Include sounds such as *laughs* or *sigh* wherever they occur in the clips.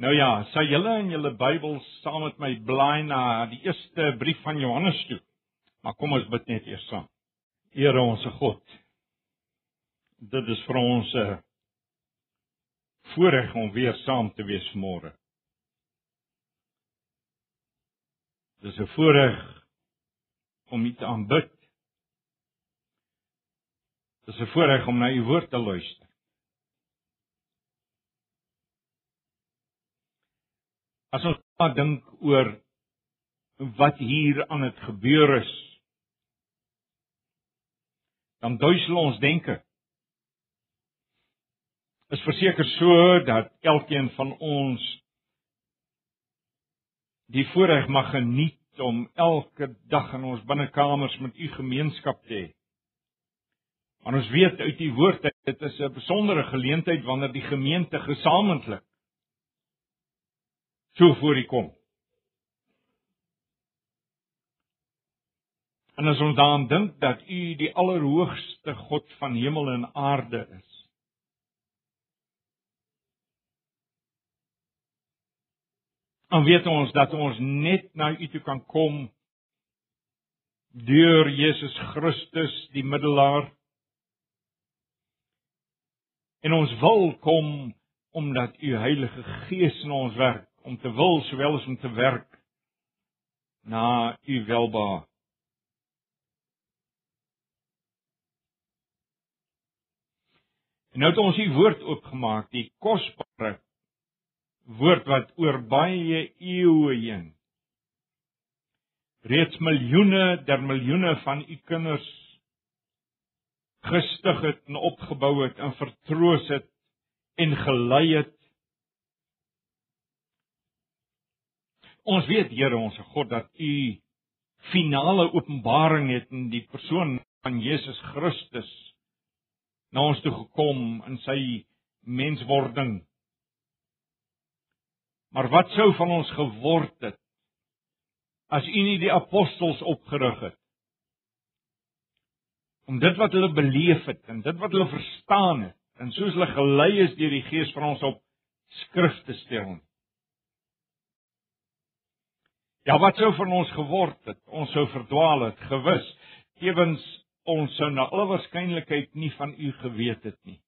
Nou ja, sal julle in julle Bybels saam met my blaai na die eerste brief van Johannes toe. Maar kom ons bid net eers saam. Here ons God. Dit is vir ons 'n voorreg om weer saam te wees môre. Dis 'n voorreg om U te aanbid. Dis 'n voorreg om na U woord te luister. As ons maar dink oor wat hier aan het gebeur is, dan duisel ons denke. Is verseker so dat elkeen van ons die voorreg mag geniet om elke dag in ons binnekamers met u gemeenskap te hê. Want ons weet uit die woord dit is 'n besondere geleentheid wanneer die gemeente gesamentlik so voor U kom. En as ons daaraan dink dat U die allerhoogste God van hemel en aarde is. Dan weet ons dat ons net na U toe kan kom deur Jesus Christus die middelaar. En ons wil kom omdat U Heilige Gees in ons werk om te wil sowel as om te werk na u welba. En nou het ons hier woord oopgemaak, die kosbare woord wat oor baie eeue heen reeds miljoene der miljoene van u kinders gestig het en opgebou het en vertroos het en gelei het Ons weet Here ons God dat U finale openbaring het in die persoon van Jesus Christus na ons toe gekom in sy menswording. Maar wat sou van ons geword het as U nie die apostels opgerig het om dit wat hulle beleef het en dit wat hulle verstaan het en soos hulle gelei is deur die Gees vir ons op skrif te stel. Ja, wat sou van ons geword het? Ons sou verdwaal het, gewis. Ewens ons sou na alle waarskynlikheid nie van u geweet het nie.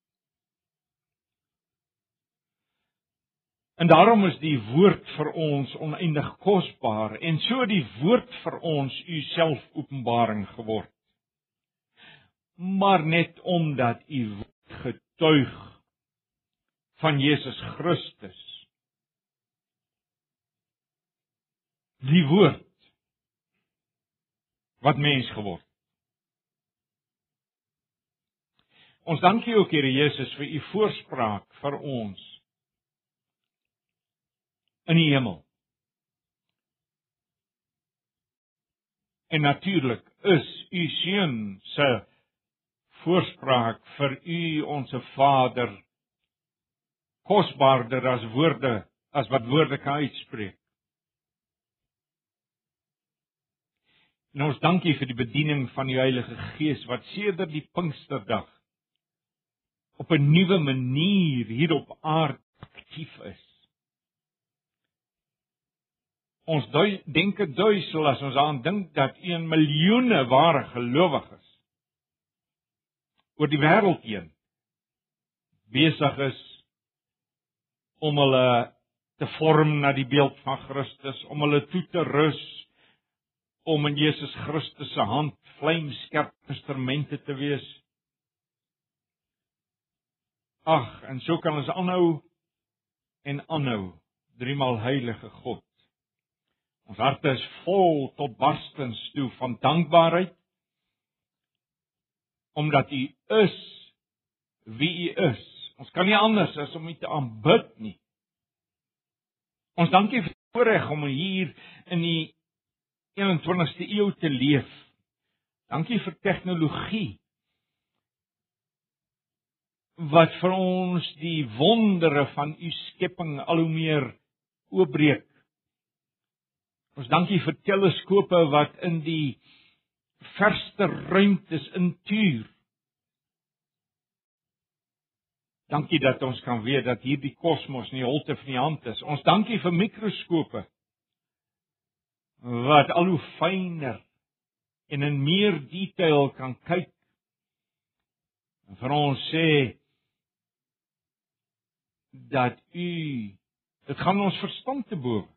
En daarom is die woord vir ons oneindig kosbaar en so die woord vir ons u self openbaring geword. Maar net omdat u getuig van Jesus Christus die woord wat mens geword. Ons dankie ook Here Jesus vir u voorspraak vir ons in die hemel. En natuurlik is u seun se voorspraak vir u onsse Vader kosbaarder as woorde as wat woorde kan uitspreek. En ons dankie vir die bediening van die Heilige Gees wat sedert die Pinksterdag op 'n nuwe manier hier op aarde aktief is. Ons denke duisel as ons aan dink dat 1 miljoene ware gelowiges oor die wêreld heen besig is om hulle te vorm na die beeld van Christus, om hulle toe te rus om in Jesus Christus se hand vlamskerp instrumente te wees. Ag, en so kan ons aanhou en aanhou. Driemaal heilige God. Ons harte is vol tot barstens toe van dankbaarheid omdat U is wie U is. Ons kan nie anders as om U te aanbid nie. Ons dankie vir voorreg om hier in die 21ste eeu te leef. Dankie vir tegnologie wat vir ons die wondere van u skepping al hoe meer oopbreek. Ons dankie vir teleskope wat in die verste ruimtes intuur. Dankie dat ons kan weet dat hierdie kosmos in die holte van die hand is. Ons dankie vir mikroskope wat al hoe fyner en in meer detail kan kyk. En vir ons sê dat u dit gaan ons verstand te bowe.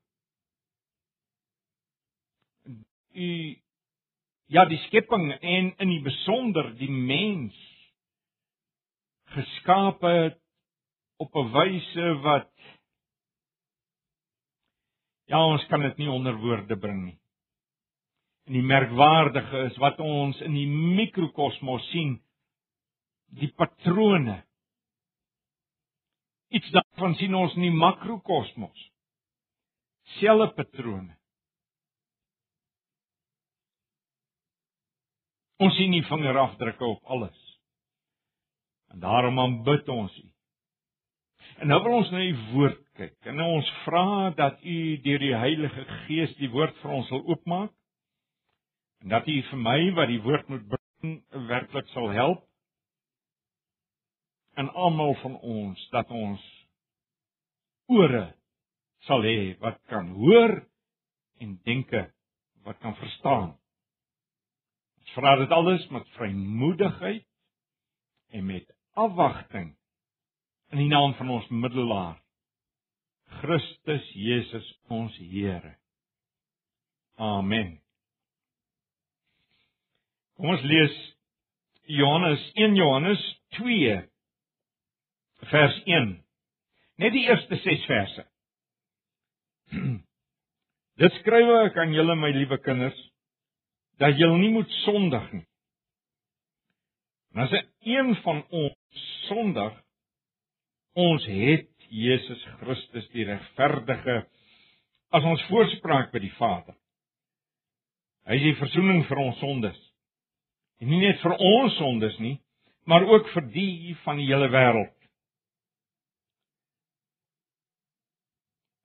U ja, die skepping en in die besonder die mens geskape het op 'n wyse wat ja, ons kan dit nie onder woorde bring nie. En die merkwaardige is wat ons in die mikrokosmos sien, die patrone. Iets daarvan sien ons in die makrokosmos. Selfe patrone. Ons sien nie vingerafdrukke op alles. En daarom aanbid ons U. En nou wil ons na U woord kyk. En nou ons vra dat U deur die Heilige Gees die woord vir ons sal oopmaak. En dat U vir my wat die woord moet bring werklik sal help. En almal van ons dat ons ore sal hê wat kan hoor en denke wat kan verstaan. Ons vra dit alles met vrymoedigheid en met afwagting in die naam van ons middelaar Christus Jesus ons Here. Amen. Kom ons lees Johannes 1 Johannes 2 vers 1. Net die eerste 6 verse. *clears throat* Dit skryf ek aan julle my liewe kinders dat julle nie moet sondig nie. En as een van ons sondig, ons het Jesus Christus die regverdige as ons voorspraak by die Vader. Hy is die verzoening vir ons sondes. En nie net vir ons sondes nie, maar ook vir die van die hele wêreld.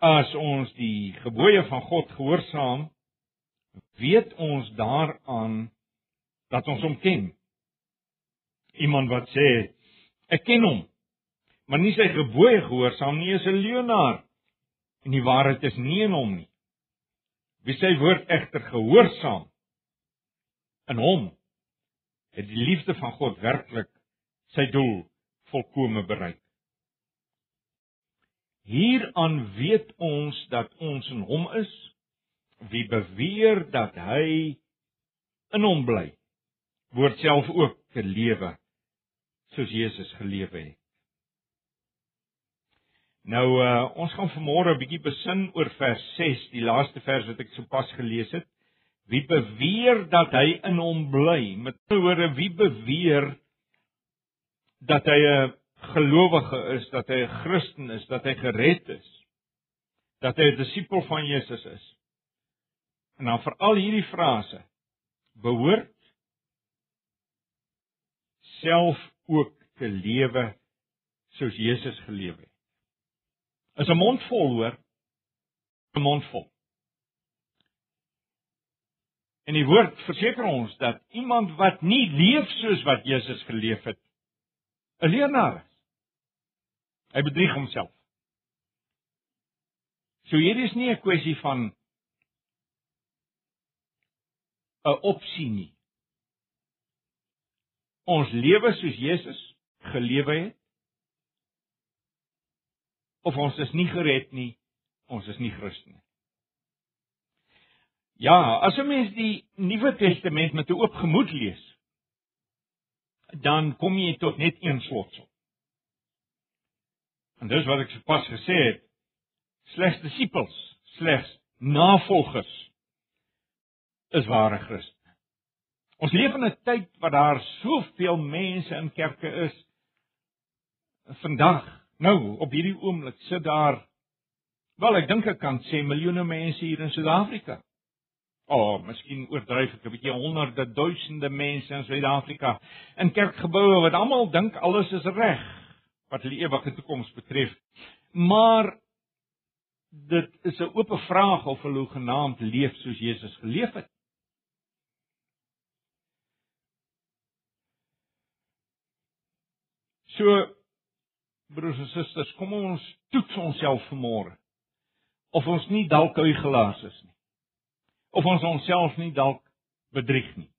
As ons die gebooie van God gehoorsaam, weet ons daaraan dat ons hom ken iemand wat sê ek ken hom maar nie sy gebooie gehoorsaam nie is 'n leienaar en die waarheid is nie in hom nie. Wie sy woord egter gehoorsaam in hom het die liefde van God werklik sy doel volkome bereik. Hieraan weet ons dat ons in hom is wie beweer dat hy in hom bly word self ook te lewe soos Jesus gelewe het. Nou uh ons gaan vanmôre 'n bietjie besin oor vers 6, die laaste vers wat ek sopas gelees het. Wie beweer dat hy in hom bly? Met ander woorde, wie beweer dat hy 'n gelowige is, dat hy 'n Christen is, dat hy gered is, dat hy 'n disipel van Jesus is? En dan vir al hierdie frase behoort self ook te lewe soos Jesus gelewe het. Is 'n mond vol hoor, 'n mond vol. En die woord verseker ons dat iemand wat nie leef soos wat Jesus geleef het, 'n leernaar is. Hy bedrieg homself. So hier is nie 'n kwessie van 'n opsie nie ons lewe soos Jesus gelewe het of ons is nie gered nie, ons is nie Christen nie. Ja, as 'n mens die Nuwe Testament met 'n oop gemoed lees, dan kom jy tot net een slotsel. En dis wat ek sopas gesê het, slegs disippels, slegs navolgers is ware Christen. Ons leef in 'n tyd waar daar soveel mense in kerke is. Vandag, nou op hierdie oomblik sit daar wel ek dink ek kan sê miljoene mense hier in Suid-Afrika. O, oh, miskien oordryf ek 'n bietjie honderde duisende mense in Suid-Afrika in kerkgeboue wat almal dink alles is reg wat hulle ewige toekoms betref. Maar dit is 'n oop vraag of hulle genaamd leef soos Jesus geleef het. So broers en susters, kom ons toets onsself vanmôre. Of ons nie dalk huigelaars is nie. Of ons onsself nie dalk bedrieg nie.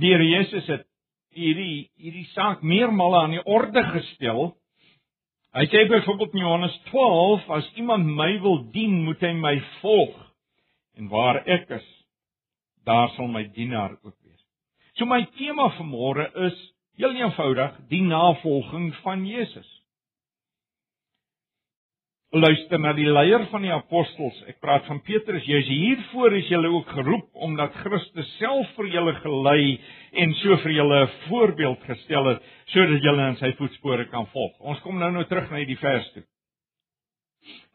Die Here Jesus het hierdie hierdie saak meermale aan die orde gestel. Hy sê byvoorbeeld in Johannes 12 as iemand my wil dien, moet hy my volg. En waar ek is, daar sal my dienaar ook wees. So my tema vanmôre is heel eenvoudig die navolging van Jesus luister na die leier van die apostels. Ek praat van Petrus. Jy's hiervoor is julle ook geroep omdat Christus self vir julle gelei en so vir julle 'n voorbeeld gestel het sodat julle in sy voetspore kan volg. Ons kom nou nou terug na hierdie vers toe.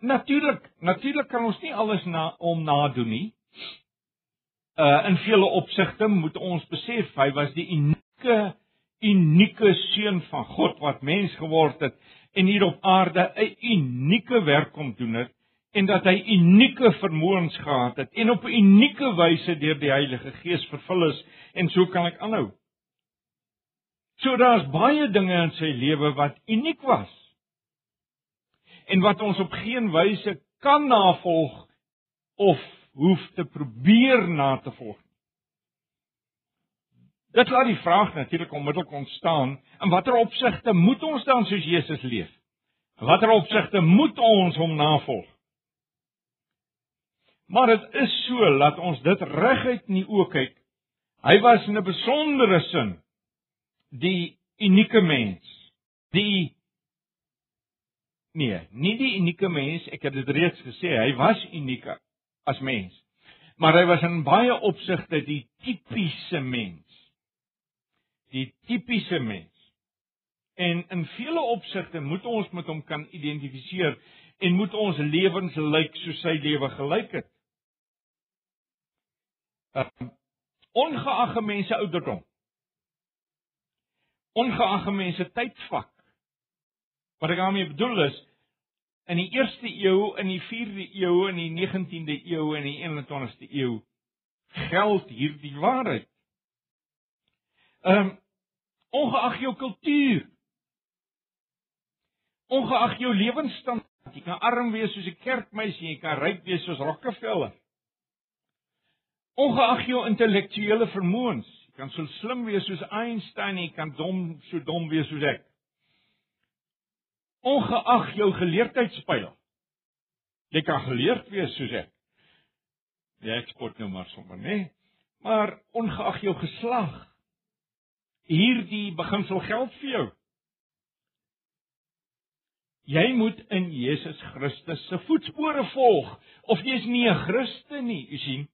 Natuurlik, natuurlik kan ons nie alles na om nadoen nie. Uh in vele opsigte moet ons besef hy was die unieke unieke seun van God wat mens geword het en hier op aarde 'n unieke werk kom doen het en dat hy unieke vermoëns gehad het en op 'n unieke wyse deur die Heilige Gees vervul is en so kan ek aanhou. So daar's baie dinge in sy lewe wat uniek was. En wat ons op geen wyse kan navolg of hoef te probeer na te volg. Dit laat die vraag natuurlik onmiddellik ontstaan, in watter opsigte moet ons dan soos Jesus leef? In watter opsigte moet ons hom navolg? Maar dit is so dat ons dit reguit nie ook kyk. Hy was in 'n besondere sin die unieke mens. Die Nee, nie die unieke mens, ek het dit reeds gesê, hy was uniek as mens. Maar hy was in baie opsigte die tipiese mens die tipiese mens. En in vele opsigte moet ons met hom kan identifiseer en moet ons lewens lyk soos sy lewe gelyk het. Um, ongeag mense ouderdom. Ongeag mense tydvak. Wat ek daarmee bedoel is in die 1ste eeu, in die 4de eeu, in die 19de eeu en die 21ste eeu geld hierdie waarheid. Ehm um, ongeag jou kultuur. Ongeag jou lewensstand, jy kan arm wees soos 'n kerkmeisie, jy kan ryk wees soos Rockefeller. Ongeag jou intellektuele vermoëns, jy kan so slim wees soos Einstein, jy kan dom so dom wees soos ek. Ongeag jou geleerdheidspyl. Jy kan geleerd wees soos ek. Ja, ek spot nou maar sommer, né? Maar ongeag jou geslag, hierdie beginsel geld vir jou. Jy moet in Jesus Christus se voetspore volg of jy's nie 'n Christen nie, u sien.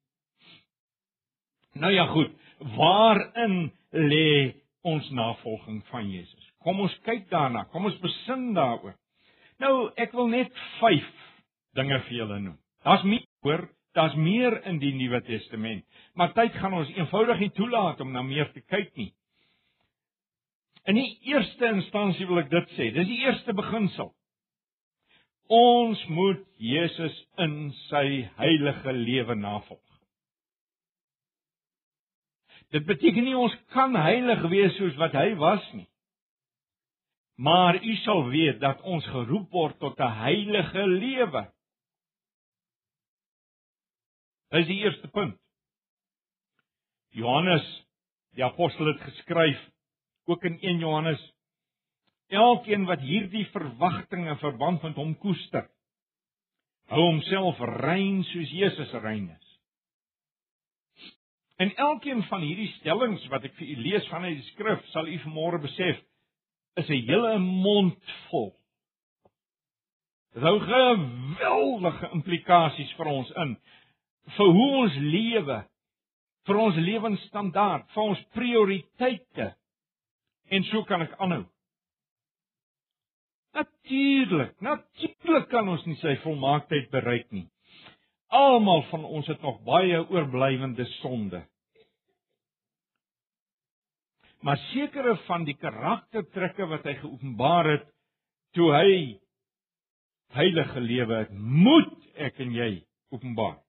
Nou ja goed, waarin lê ons navolging van Jesus? Kom ons kyk daarna, kom ons besin daaroor. Nou, ek wil net 5 dinge vir julle noem. Daar's meer, hoor, daar's meer in die Nuwe Testament, maar tyd gaan ons eenvoudig nie toelaat om na meer te kyk nie. In die eerste instansie wil ek dit sê. Dis die eerste beginsel. Ons moet Jesus in sy heilige lewe navolg. Dit beteken nie ons kan heilig wees soos wat hy was nie. Maar u sal weet dat ons geroep word tot 'n heilige lewe. Dis die eerste punt. Johannes, die apostel het geskryf ook in 1 Johannes elkeen wat hierdie verwagtinge verband met hom koester hou homself rein soos Jesus rein is. En elkeen van hierdie stellings wat ek vir u lees vanuit die skrif sal u vanmôre besef is 'n hele mond vol. Hou geweldige implikasies vir ons in vir hoe ons lewe, vir ons lewensstandaard, vir ons prioriteite En so kan ek aanhou. Natuurlik, natuurlik kan ons nie sy volmaaktheid bereik nie. Almal van ons het nog baie oorblywende sonde. Maar sekere van die karaktertrekke wat hy geopenbaar het toe hy heilige lewe het, moet ek en jy openbaar.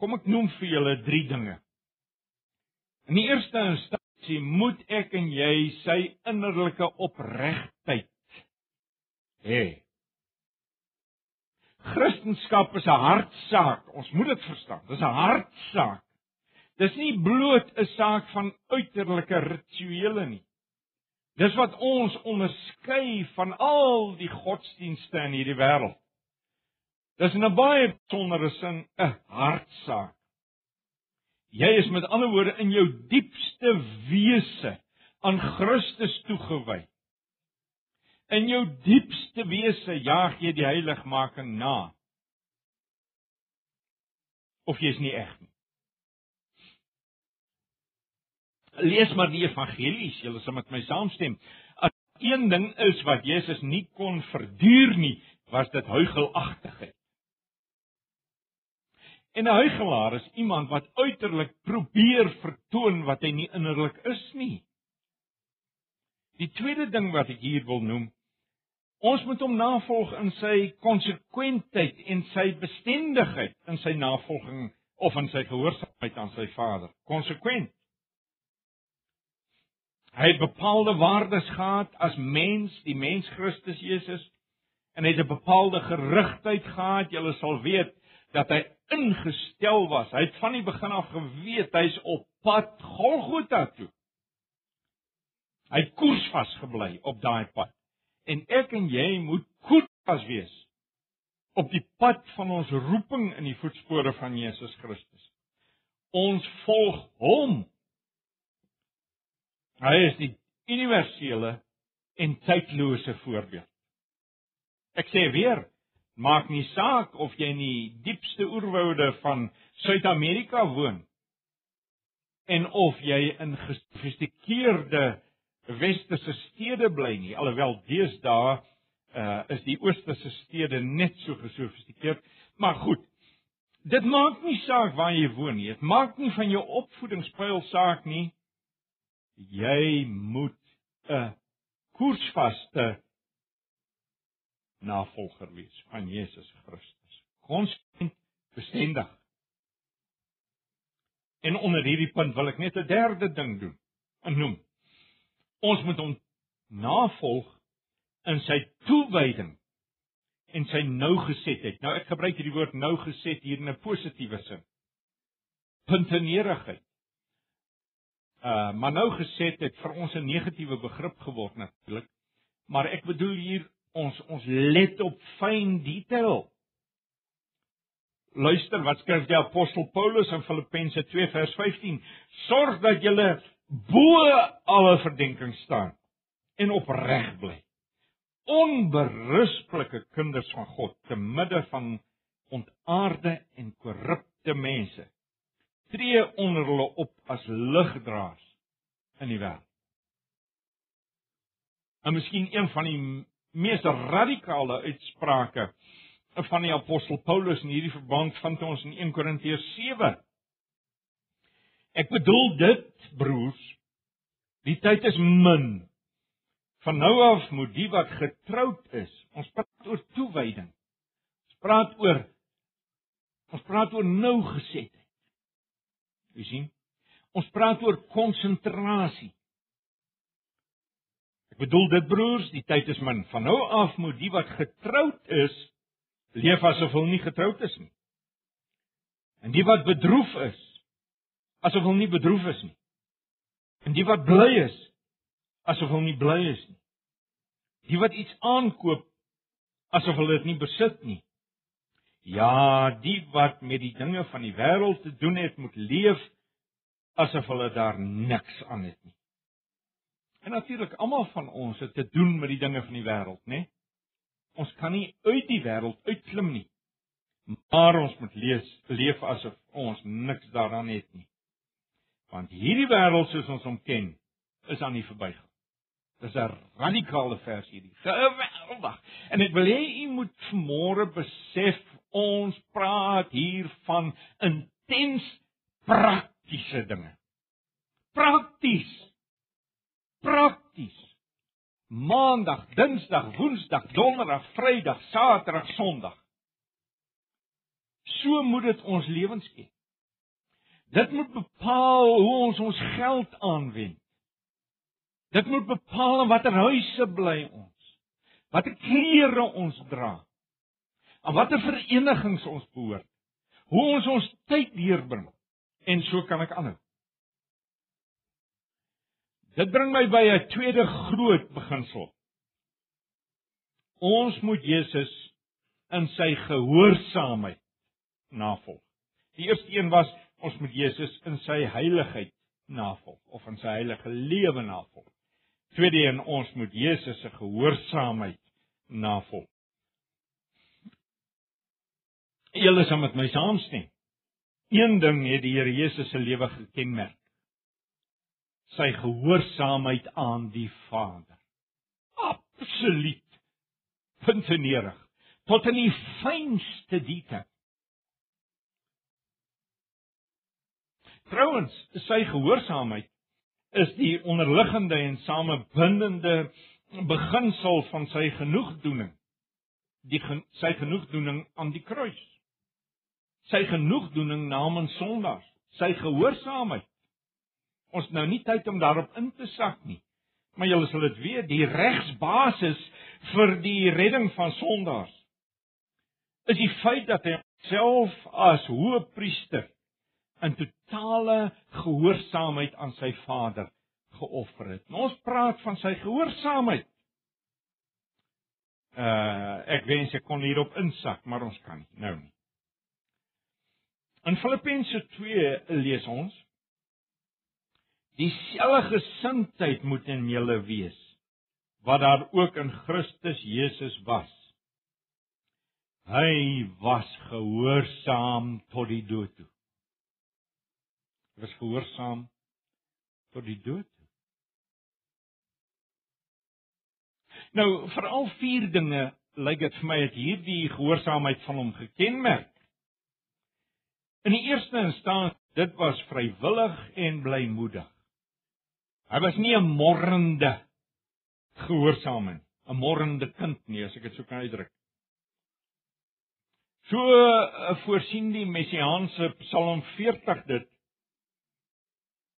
Kom ek noem vir julle 3 dinge. In die eerste sien moet ek en jy sy innerlike opregtheid hê. Christendom is 'n hartsaak. Ons moet dit verstaan. Dis 'n hartsaak. Dis nie bloot 'n saak van uiterlike rituele nie. Dis wat ons onderskei van al die godsdienste in hierdie wêreld. Dis 'n baie besondere sin 'n hartsaak. Jy is met ander woorde in jou diepste wese aan Christus toegewy. In jou diepste wese jaag jy die heiligmaking na. Of jy is nie eg nie. Lees maar die evangelies, julle sal met my saamstem. As een ding is wat Jesus nie kon verduur nie, was dit huigelagtigheid. En 'n huigelaar is iemand wat uiterlik probeer vertoon wat hy nie innerlik is nie. Die tweede ding wat ek hier wil noem, ons moet hom navolg in sy konsekwentheid en sy bestendigheid in sy navolging of in sy gehoorsaamheid aan sy Vader. Konsekwent. Hy het bepaalde waardes gehad as mens, die mens Christus Jesus, en hy het 'n bepaalde gerigtheid gehad. Jy sal weet dat hy ingestel was. Hy het van die begin af geweet hy's op pad Golgotha toe. Hy het koersvas gebly op daai pad. En ek en jy moet koersvas wees op die pad van ons roeping in die voetspore van Jesus Christus. Ons volg hom. Hy is die universele en tydlose voorbeeld. Ek sê weer, Maak nie saak of jy in die diepste oerwoude van Suid-Amerika woon en of jy in gesofistikeerde westerse stede bly nie, alhoewel deesdae uh, is die oosterse stede net so gesofistikeerd, maar goed. Dit maak nie saak waar jy woon nie. Dit maak nie van jou opvoedingspyl saak nie. Jy moet 'n koersvaste navolger wees van Jesus Christus. Konsekwent bestendig. En onder hierdie punt wil ek net 'n derde ding doen. Noem. Ons moet hom navolg in sy toewyding en sy nougesetheid. Nou ek gebruik hierdie woord nougeset hier in 'n positiewe sin. Puntenerigheid. Uh maar nougesetheid vir ons 'n negatiewe begrip geword natuurlik. Maar ek bedoel hier ons ons let op fyn detail. Luister wat skryf die apostel Paulus in Filippense 2 vers 15: Sorg dat julle bo alle verdenking staan en opreg bly. Onberusplike kinders van God te midde van ontaarde en korrupte mense. Tree onder hulle op as ligdraers in die wêreld. En miskien een van die mees radikale uitsprake van die apostel Paulus in hierdie verband vind ons in 1 Korintiërs 7. Ek bedoel dit, broers, die tyd is min. Van nou af moet die wat getroud is, ons praat oor toewyding. Ons praat oor ons praat oor nou gesetheid. Jy sien? Ons praat oor konsentrasie. Ek bedoel dit broers, die tyd is min. Van nou af moet die wat getroud is, leef asof hulle nie getroud is nie. En die wat bedroef is, asof hulle nie bedroef is nie. En die wat bly is, asof hulle nie bly is nie. Die wat iets aankoop, asof hulle dit nie besit nie. Ja, die wat met die dinge van die wêreld te doen het, moet leef asof hulle daar niks aan het nie. En natuurlik almal van ons het te doen met die dinge van die wêreld, né? Ons kan nie uit die wêreld uitklim nie. Maar ons moet lees, leef asof ons niks daaraan het nie. Want hierdie wêreld soos ons hom ken, is aan die verbygaan. Dis 'n radikale vers hierdie. Geweldig. En ek wil hê u moet vanmôre besef ons praat hier van intens praktiese dinge. Prakties prakties. Maandag, Dinsdag, Woensdag, Donderdag, Vrydag, Saterdag, Sondag. So moet dit ons lewens ken. Dit moet bepaal hoe ons ons geld aanwend. Dit moet bepaal in watter huise bly ons. Watter klere ons dra. Aan watter verenigings ons behoort. Hoe ons ons tyd deurbring en so kan ek aanhou. Dit bring my by 'n tweede groot beginsel. Ons moet Jesus in sy gehoorsaamheid navolg. Die eerste een was ons moet Jesus in sy heiligheid navolg of in sy heilige lewe navolg. Tweede een ons moet Jesus se gehoorsaamheid navolg. Julle sal met my saamstem. Een ding het die Here Jesus se lewe gekenmerk. Sy gehoorsaamheid aan die Vader. Absoluut puntenerig tot in die fynste detail. Trouwens, sy gehoorsaamheid is die onderliggende en samebindende beginsel van sy genoegdoening. Die sy genoegdoening aan die kruis. Sy genoegdoening namens sondaars, sy gehoorsaamheid. Ons nou nie tyd om daarop in te sak nie. Maar julle sal dit weet, die regsbasis vir die redding van sondaars is die feit dat hy self as hoëpriester in totale gehoorsaamheid aan sy Vader geoffer het. Nou ons praat van sy gehoorsaamheid. Uh ek wens ek kon hierop insak, maar ons kan nie nou nie. In Filippense 2 lees ons dieselfde gesindheid moet in julle wees wat daar ook in Christus Jesus was. Hy was gehoorsaam tot die dood toe. Hy was gehoorsaam tot die dood. Nou, veral vier dinge lyk dit vir my het hierdie gehoorsaamheid van hom gekenmerk. In die eerste instansie, dit was vrywillig en blymoedig. Hy was nie 'n morrende gehoorsaam nie, 'n morrende kind nie, as ek dit sou kan uitdruk. So uh, voorsien die messiaanse Psalm 40 dit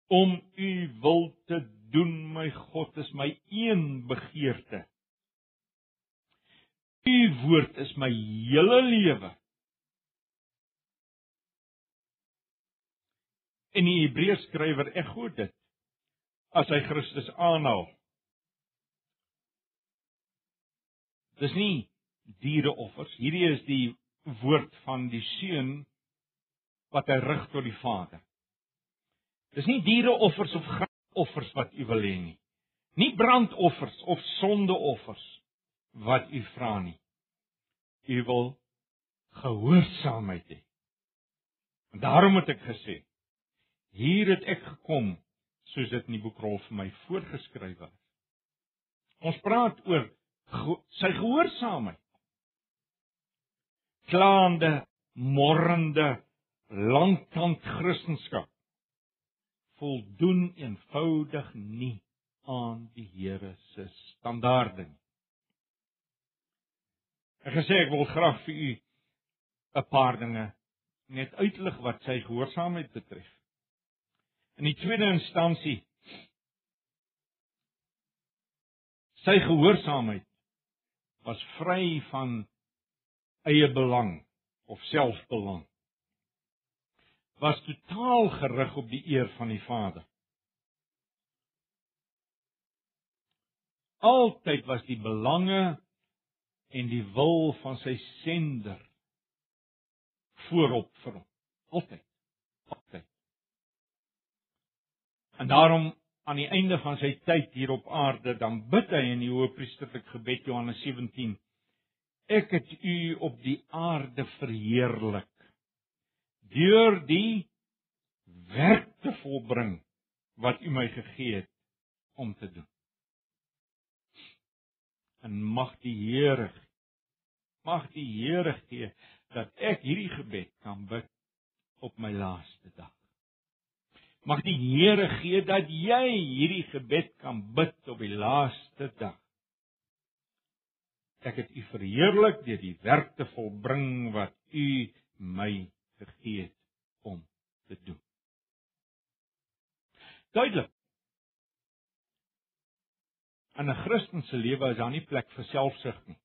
om u wil te doen my God is my een begeerte. U woord is my hele lewe. En die Hebreërs skrywer ego dit as hy Christus aanhaal. Dis nie diereoffers. Hierdie is die woord van die seun wat hy rig tot die Vader. Dis nie diereoffers of grafoffers wat u wil hê nie. Nie brandoffers of sondeoffers wat u vra nie. U wil gehoorsaamheid hê. Daarom het ek gesê, hier het ek gekom soos dit in die boekrol vir my voorgeskryf is. Ons praat oor sy gehoorsaamheid klaande, morrende, langkant Christendom voldoen eenvoudig nie aan die Here se standaarde nie. Ek gesê ek wil graag vir u 'n paar dinge net uitlig wat sy gehoorsaamheid betref. In die tweede instansie sy gehoorsaamheid was vry van eie belang of selfbelang was totaal gerig op die eer van die Vader. Altyd was die belange en die wil van sy sender voorop vir hom. Altyd. En daarom aan die einde van sy tyd hier op aarde dan bid hy in die hoëpriesterlike gebed Johannes 17 ek het u op die aarde verheerlik deur die werk te volbring wat u my gegee het om te doen. En mag die Here mag die Here gee dat ek hierdie gebed kan bid op my laaste dag. Mag die Here gee dat jy hierdie gebed kan bid op die laaste dag. Ek het U verheerlik deur die werk te volbring wat U my gegee het om te doen. Duidelik. In 'n Christen se lewe is daar nie plek vir selfsug nie.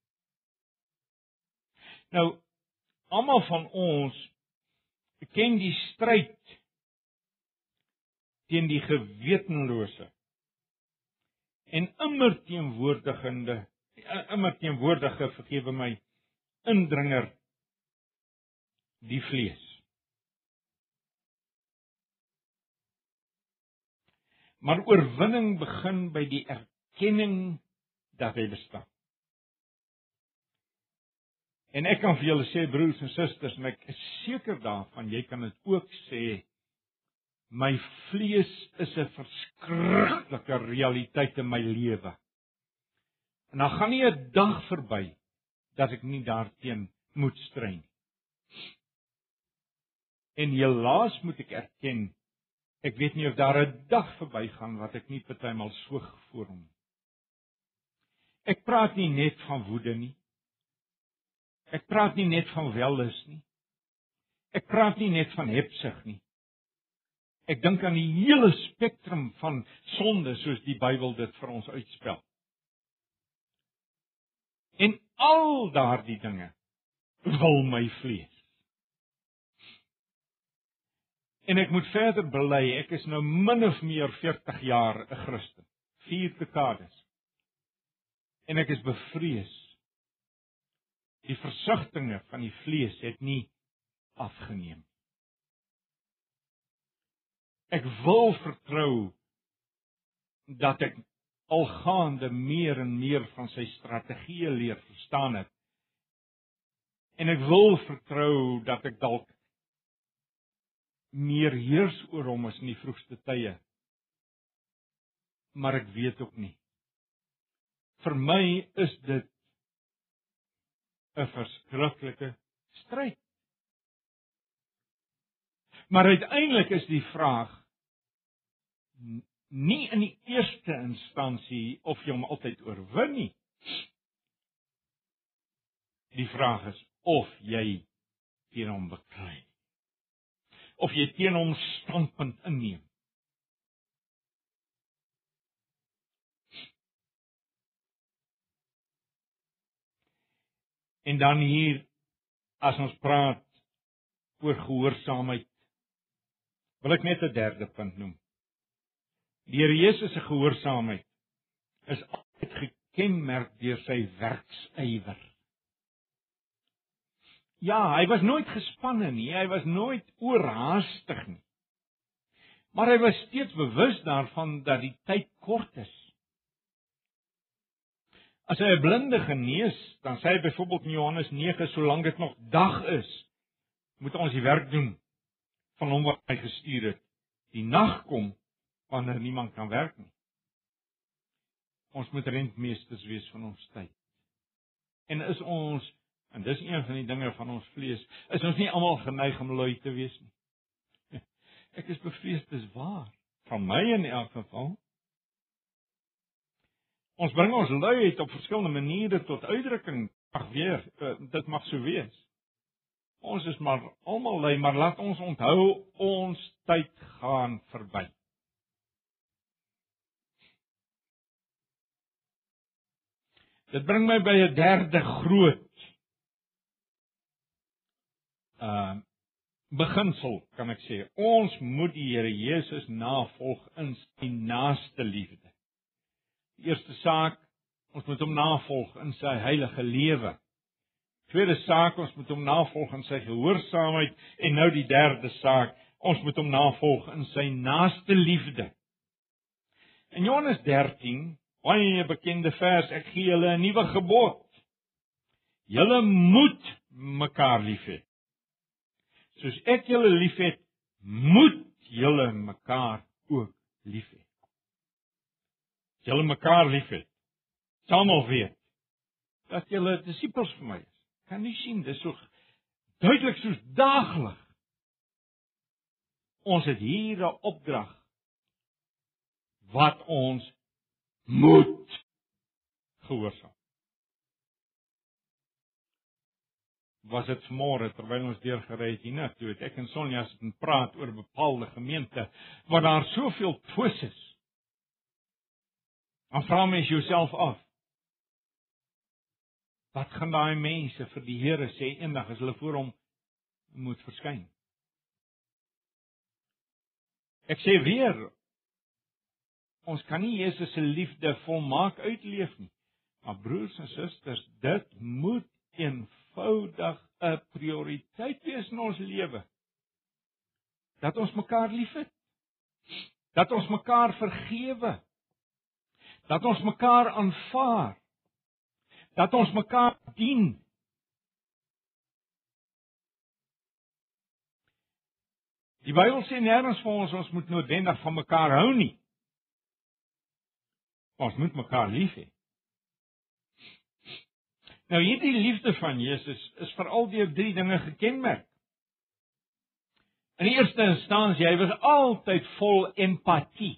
Nou almal van ons ken die stryd teen die gewetenlose en immer teenwoordigende immer teenwoordige vergewe my indringer die vlees. Maar oorwinning begin by die erkenning dat hy bestaan. En ek kan vir julle sê broers en susters, en ek is seker daarvan jy kan dit ook sê my vlees is 'n verskriklike realiteit in my lewe. En dan gaan nie 'n dag verby dat ek nie daarteen moet stry nie. En helaas moet ek erken, ek weet nie of daar 'n dag verbygaan wat ek nie partymal so gevoel hom. Ek praat nie net van woede nie. Ek praat nie net van wellus nie. Ek praat nie net van hebsug nie. Ek dink aan die hele spektrum van sonde soos die Bybel dit vir ons uitspel. En al daardie dinge wil my vlees. En ek moet verder bely, ek is nou min of meer 40 jaar 'n Christen. Vier dekades. En ek is bevrees. Die versigtings van die vlees het nie afgeneem. Ek wil vertrou dat ek algaande meer en meer van sy strategieë leer verstaan het. En ek wil vertrou dat ek dalk meer heers oor hom as in die vroegste tye. Maar ek weet ook nie. Vir my is dit 'n verskriklike stryd. Maar uiteindelik is die vraag nie in die eerste instansie of jy hom altyd oorwin nie. Die vraag is of jy teen hom beklei. Of jy teen hom standpunt inneem. En dan hier as ons praat oor gehoorsaamheid wil ek net 'n derde punt noem. Die Here Jesus se gehoorsaamheid is altyd gekenmerk deur sy werksywer. Ja, hy was nooit gespanne nie, hy was nooit oorhaastig nie. Maar hy was steeds bewus daarvan dat die tyd kort is. As hy 'n blinde genees, dan sê hy byvoorbeeld in Johannes 9, solank dit nog dag is, moet ons die werk doen van hom wat hy gestuur het. Die nag kom wanneer niemand kan werk nie. Ons moet rentmeesters wees van ons tyd. En is ons en dis een van die dinge van ons vlees, is ons nie almal geneig om lui te wees nie. *laughs* Ek is bevrees dis waar van my in elk geval. Ons bring ons luiheid op verskillende maniere tot uitdrukking. Ag weer, eh, dit mag so wees. Ons is maar almal lui, maar laat ons onthou ons tyd gaan verby. Dit bring my by 'n derde groot uh beginsel, kan ek sê. Ons moet die Here Jesus navolg in sy naaste liefde. Die eerste saak, ons moet hom navolg in sy heilige lewe. Tweede saak, ons moet hom navolg in sy gehoorsaamheid en nou die derde saak, ons moet hom navolg in sy naaste liefde. In Johannes baie bekende vers, ek gee julle 'n nuwe gebod. Julle moet mekaar lief hê. Soos ek julle liefhet, moet julle mekaar ook lief hê. Julle mekaar lief hê. Almal weet dat julle disippels vir my is. Kan nie sien dis so duidelik soos daaglik. Ons het hier 'n opdrag wat ons moet gehoorsaam. Was dit môre terwyl ons deur gery het hiernatoe, het ek en Sonja sit en praat oor bepaalde gemeente waar daar soveel twis is. Vra mens jouself af: Wat gaan daai mense vir die Here sê eendag as hulle voor hom moet verskyn? Ek sê weer ons kan nie Jesus se liefde volmaak uitleef nie. Maar broers en susters, dit moet eenvoudig 'n prioriteit wees in ons lewe. Dat ons mekaar liefhet. Dat ons mekaar vergewe. Dat ons mekaar aanvaar dat ons mekaar dien. Die Bybel sê nêrens vir ons ons moet noodwendig van mekaar hou nie. Ons moet mekaar lief hê. Nou hierdie liefde van Jesus is veral deur drie dinge gekenmerk. In eerste instansie, hy was altyd vol empatie.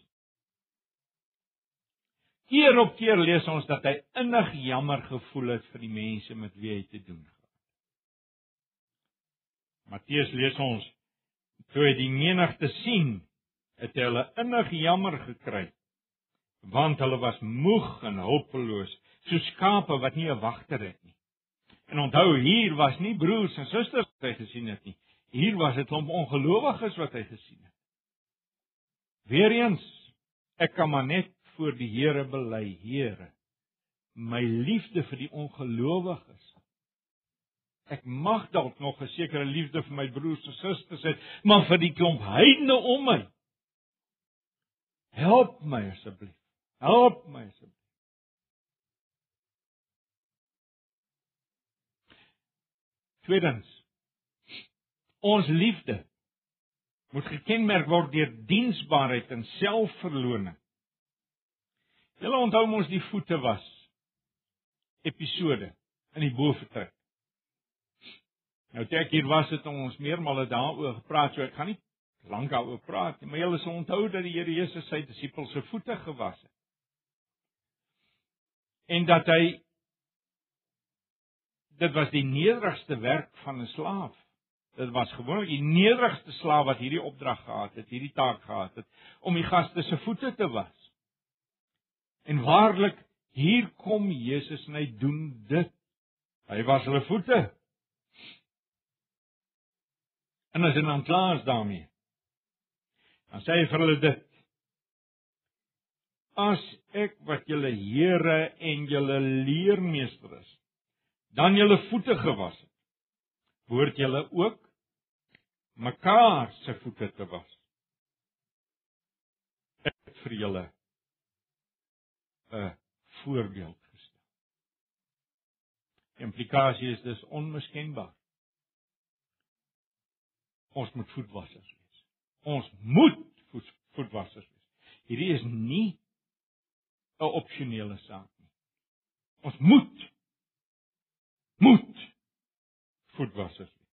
Keer op keer lees ons dat hy innig jammer gevoel het vir die mense met wie hy te doen gehad. Matteus lees ons toe hy die menigte sien, het hy hulle innig jammer gekry want hulle was moeg en hulpeloos, so skape wat nie 'n wagter het nie. En onthou hier was nie broers en susters wat hy gesien het nie. Hier was dit klomp ongelowiges wat hy gesien het. Weereens, ek kan maar net voor die Here bely, Here, my liefde vir die ongelowiges. Ek mag dalk nog 'n sekere liefde vir my broers en susters hê, maar vir die klomp heidene om my. Help my asseblief. Help my asseblief. Tweedens. Ons liefde moet gekenmerk word deur diensbaarheid en selfverloning. Julle onthou mos die voete was episode in die boefretrek. Nou kyk hier was dit ons meermale daaroor gepraat, so ek gaan nie lank daaroor praat nie, maar julle sal onthou dat die Here Jesus sy disippels se voete gewas het. En dat hy dit was die nederigste werk van 'n slaaf. Dit was gewoonlik die nederigste slaaf wat hierdie opdrag gehad het, hierdie taak gehad het om die gaste se voete te was. En waarlik, hier kom Jesus en hy doen dit. Hy was hulle voete. En as hy dan klaar is daarmee, dan sê hy vir hulle dit. As ek wat julle Here en julle leermeester is, dan julle voete gewas het, behoort julle ook mekaar se voete te was. Ek vir julle 'n voorbeeld gestel. Implikasie is dus onmiskenbaar. Ons moet voetwassers wees. Ons moet voet, voetwassers wees. Hierdie is nie 'n opsionele saak nie. Ons moet moet voetwassers wees.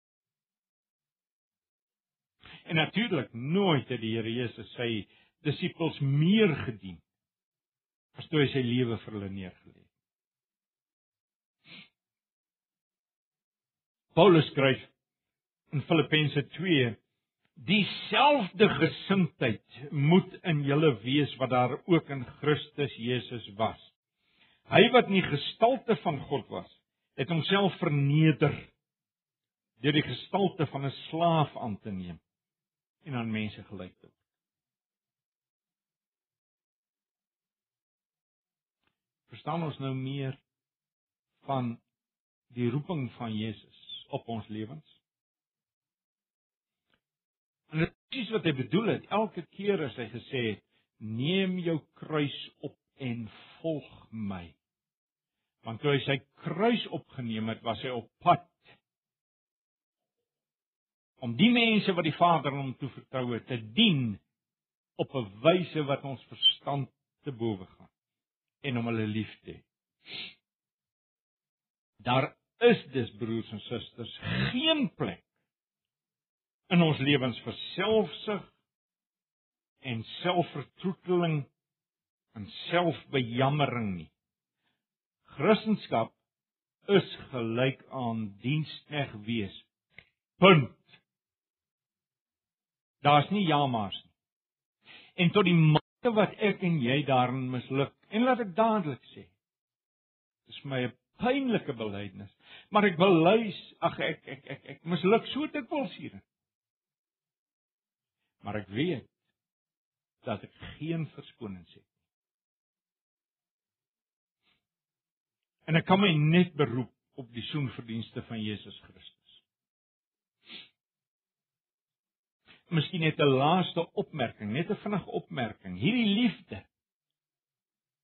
En natuurlik nooit het die Here Jesus sy disippels meer gedien as toe hy sy lewe vir hulle neergelê het. Paulus skryf in Filippense 2 Dieselfde gesindheid moet in julle wees wat daar ook in Christus Jesus was. Hy wat in die gestalte van God was, het homself verneder deur die gestalte van 'n slaaf aan te neem en aan mense gelyk te word. verstaan ons nou meer van die roeping van Jesus op ons lewens. En dit is presies wat hy bedoel het elke keer as hy gesê het: "Neem jou kruis op en volg my." Want toe hy sy kruis opgeneem het, was hy op pad om die mense wat die Vader hom toevertrou het te dien op 'n wyse wat ons verstand te bowe gaan en om hulle lief te hê. Daar is dus broers en susters geen plek in ons lewens vir selfsug en selfvertroeteling en selfbejammering nie. Christendom is gelyk aan dienskneg wees. Punt. Daar's nie jamaars nie. En tot die mate wat ek en jy daarin misluk En laat ek dadelik sê, dis my 'n pynlike belydenis, maar ek bely ag ek ek ek ek misluk so dikwels hierin. Maar ek weet dat ek geen verskonings het nie. En ek kan my net beroep op die soenverdienste van Jesus Christus. Miskien net 'n laaste opmerking, net 'n vinnige opmerking. Hierdie liefde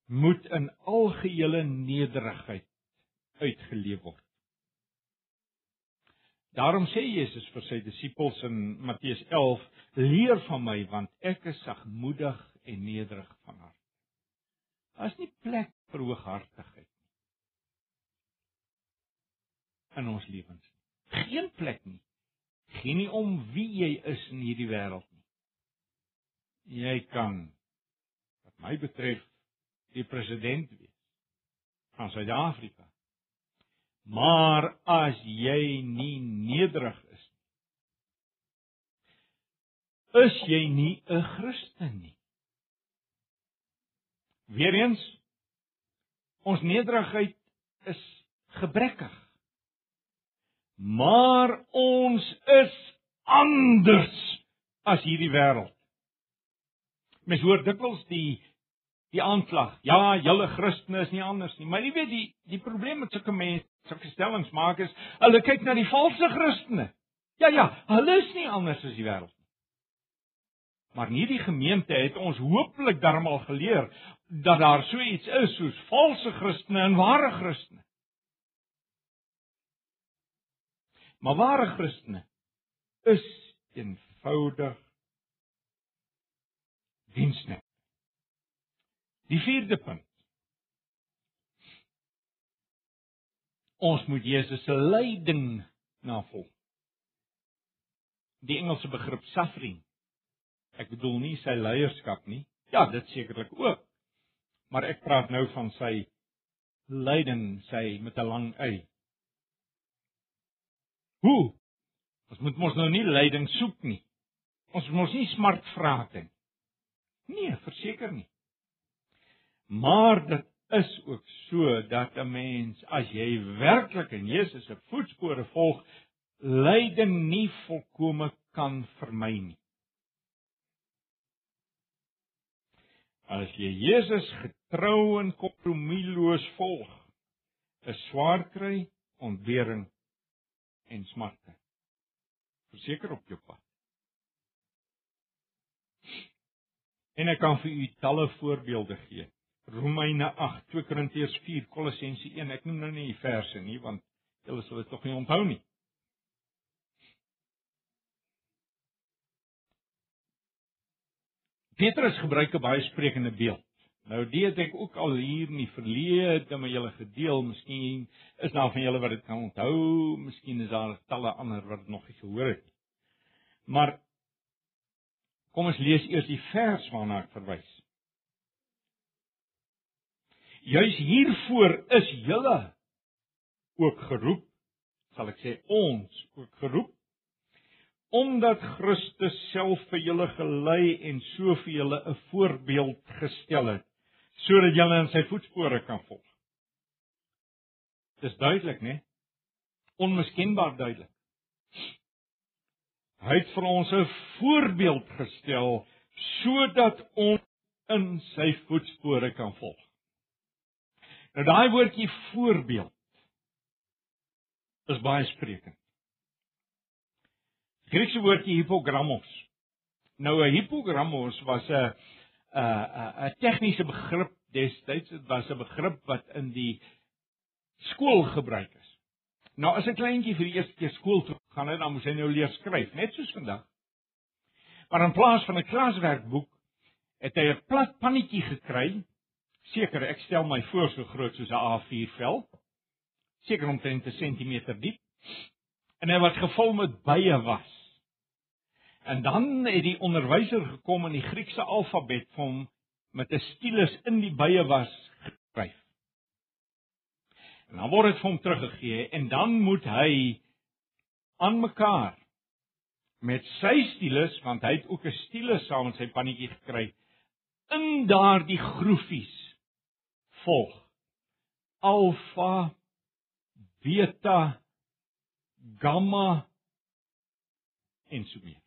moet in algehele nederigheid uitgeleef word. Daarom sê Jesus vir sy disippels in Matteus 11: "Leer van my, want ek is sagmoedig en nederig van hart." Daar's nie plek vir hooghartigheid nie in ons lewens. Geen plek nie. Geen nie om wie jy is in hierdie wêreld nie. Jy kan wat my betref die president wees van Suid-Afrika. Maar as jy nie nederig is nie, is jy nie 'n Christen nie. Weereens ons nederigheid is gebrekkig. Maar ons is anders as hierdie wêreld. Mens hoor dikwels die die aanklag. Ja, julle Christene is nie anders nie. Maar jy weet die die probleem met sulke mense, sulke stellings maak is, hulle kyk na die valse Christene. Ja ja, hulle is nie anders as die wêreld nie. Maar in hierdie gemeente het ons hooplik darmal geleer dat daar so iets is soos valse Christene en ware Christene. Maar ware Christene is eenvoudig diensnet. Die vierde punt. Ons moet Jesus se lyding navolg. Die Engelse begrip suffering. Ek bedoel nie sy leierskap nie. Ja, dit sekerlik ook. Maar ek praat nou van sy lyding, sy met 'n lang y. Hoe? Ons moet mos nou nie lyding soek nie. Ons moet mos nie smart vra nie. Nee, verseker nie. Maar dit is ook so dat 'n mens as jy werklik in Jesus se voetspore volg, lyding nie volkome kan vermy nie. As jy Jesus getrou en kompromieloos volg, is swaar kry, ontbering en smarte. Verseker op jou pad. En ek kan vir u talle voorbeelde gee. Romeine 8, 2 Korintiërs 4, Kolossense 1. Ek noem nou nie die verse nie want julle sal dit tog nie onthou nie. Petrus gebruik 'n baie sprekende beeld. Nou dit het ek ook al hier in die verlede met julle gedeel. Miskien is daar van julle wat dit kan onthou, miskien is daar talle ander wat dit nog nie gehoor het nie. Maar kom ons lees eers die vers waarna ek verwys. Juis hiervoor is julle ook geroep, sal ek sê ons ook geroep omdat Christus self vir julle gelei en so vir julle 'n voorbeeld gestel het sodat julle in sy voetspore kan volg. Dis duidelik, né? Onmiskenbaar duidelik. Hy het vir ons 'n voorbeeld gestel sodat ons in sy voetspore kan volg. Nou daai woordjie voorbeeld is baie sprekend. Griekse woordjie hipogrammos. Nou 'n hipogrammos was 'n 'n 'n tegniese begrip destyds. Dit was 'n begrip wat in die skool gebruik is. Nou as 'n kleintjie vir die eerste keer skool toe gaan, dan moet hy nou leer skryf, net soos vandag. Maar in plaas van 'n klaswerkboek het hy 'n plat pannetjie gekry Seker, ek stel my voor so groot soos 'n A4 vel. Seker omtrent 'n sentimeter diep. En hy was gevul met baie was. En dan het die onderwyser gekom in die Griekse alfabet vir hom met 'n stylus in die baie was geskryf. En dan word dit vir hom teruggegee en dan moet hy aan mekaar met sy stylus want hy het ook 'n stylus saam met sy pannetjie gekry in daardie groefies volg. Alfa, beta, gamma en so meer.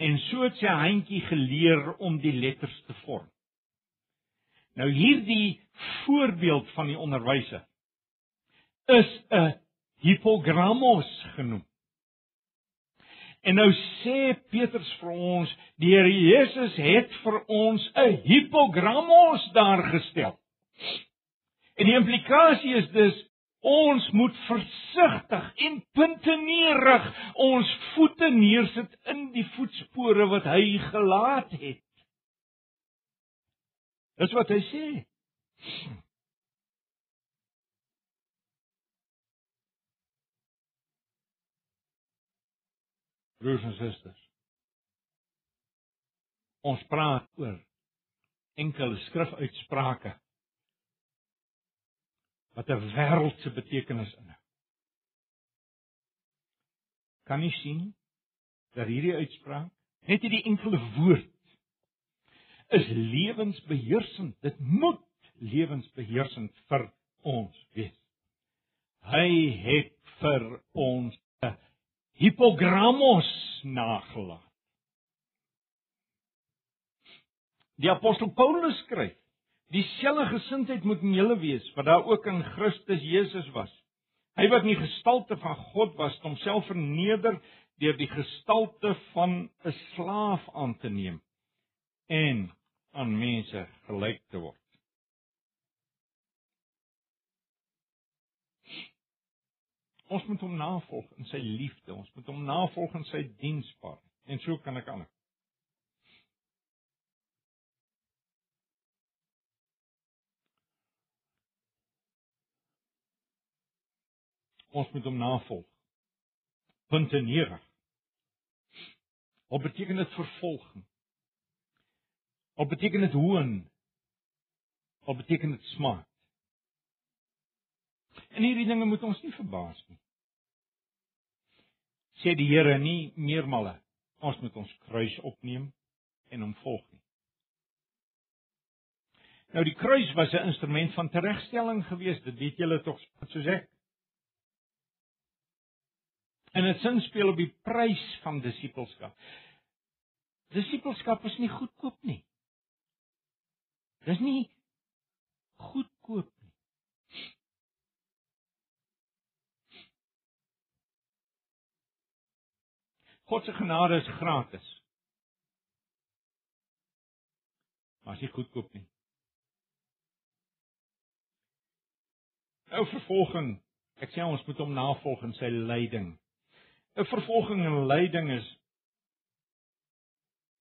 En so het sy handjie geleer om die letters te vorm. Nou hierdie voorbeeld van die onderwyser is 'n hipogrammos genoem. En nou sê Petrus vir ons, die Here Jesus het vir ons 'n hipogrammos daar gestel. En die implikasie is dus ons moet versigtig en puntenierig ons voete neersit in die voetspore wat hy gelaat het. Dis wat hy sê. Broers en susters. Ons praat oor enkele skrifuitsprake wat 'n wêreldse betekenis inhou. Kan jy sien dat hierdie uitspraak net hierdie enkele woord is lewensbeheersend. Dit moet lewensbeheersend vir ons wees. Hy het vir ons 'n hipogrammos nagelaat. Die apostel Paulus skryf: "Dieselfde gesindheid moet in julle wees wat daar ook in Christus Jesus was. Hy wat in die gestalte van God was, het homself verneder deur die gestalte van 'n slaaf aan te neem en aan mense gelyk te word." Ons moet hom navolg in sy liefde. Ons moet hom navolg in sy diensbaarheid. En so kan ek aan. Ons moet hom navolg. Punt 9. Wat beteken dit vervolging? Wat beteken dit hoon? Wat beteken dit smaak? En hierdie dinge moet ons nie verbaas nie. Sê die Here nie meermale ons moet ons kruis opneem en hom volg nie. Nou die kruis was 'n instrument van teregstelling geweest, dit weet julle tog soos ek. En dit sin speel op die prys van disippelskap. Disippelskap is nie goedkoop nie. Dis nie goedkoop God se genade is gratis. Maar as jy goedkoop nie. Nou vervolging. Ek sê ons moet hom navolg in sy lyding. 'n Vervolging en lyding is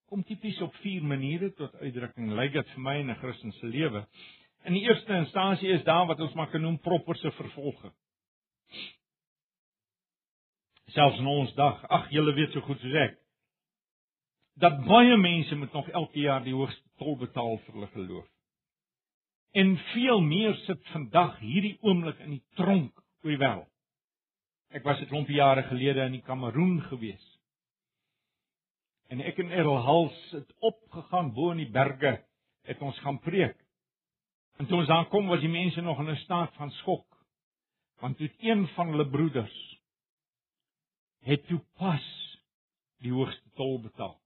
kom tipies op vier maniere tot uitdrukking. Lyk dit vir my in 'n Christelike lewe. In die eerste instansie is daar wat ons maar kan noem propperse vervolging selfs in ons dag. Ag, julle weet so goed soos ek dat baie mense moet nog elke jaar die hoogste tol betaal vir hulle geloof. En veel meer sit vandag hierdie oomblik in die tronk oor die wêreld. Ek was 'n klompie jare gelede in die Kameroen gewees. En ek en Errol Hals het opgegaan bo in die berge het ons gaan preek. En toe ons daar kom was die mense nog in 'n staat van skok. Want toe een van hulle broeders het toe pas die hoogste tol betaal.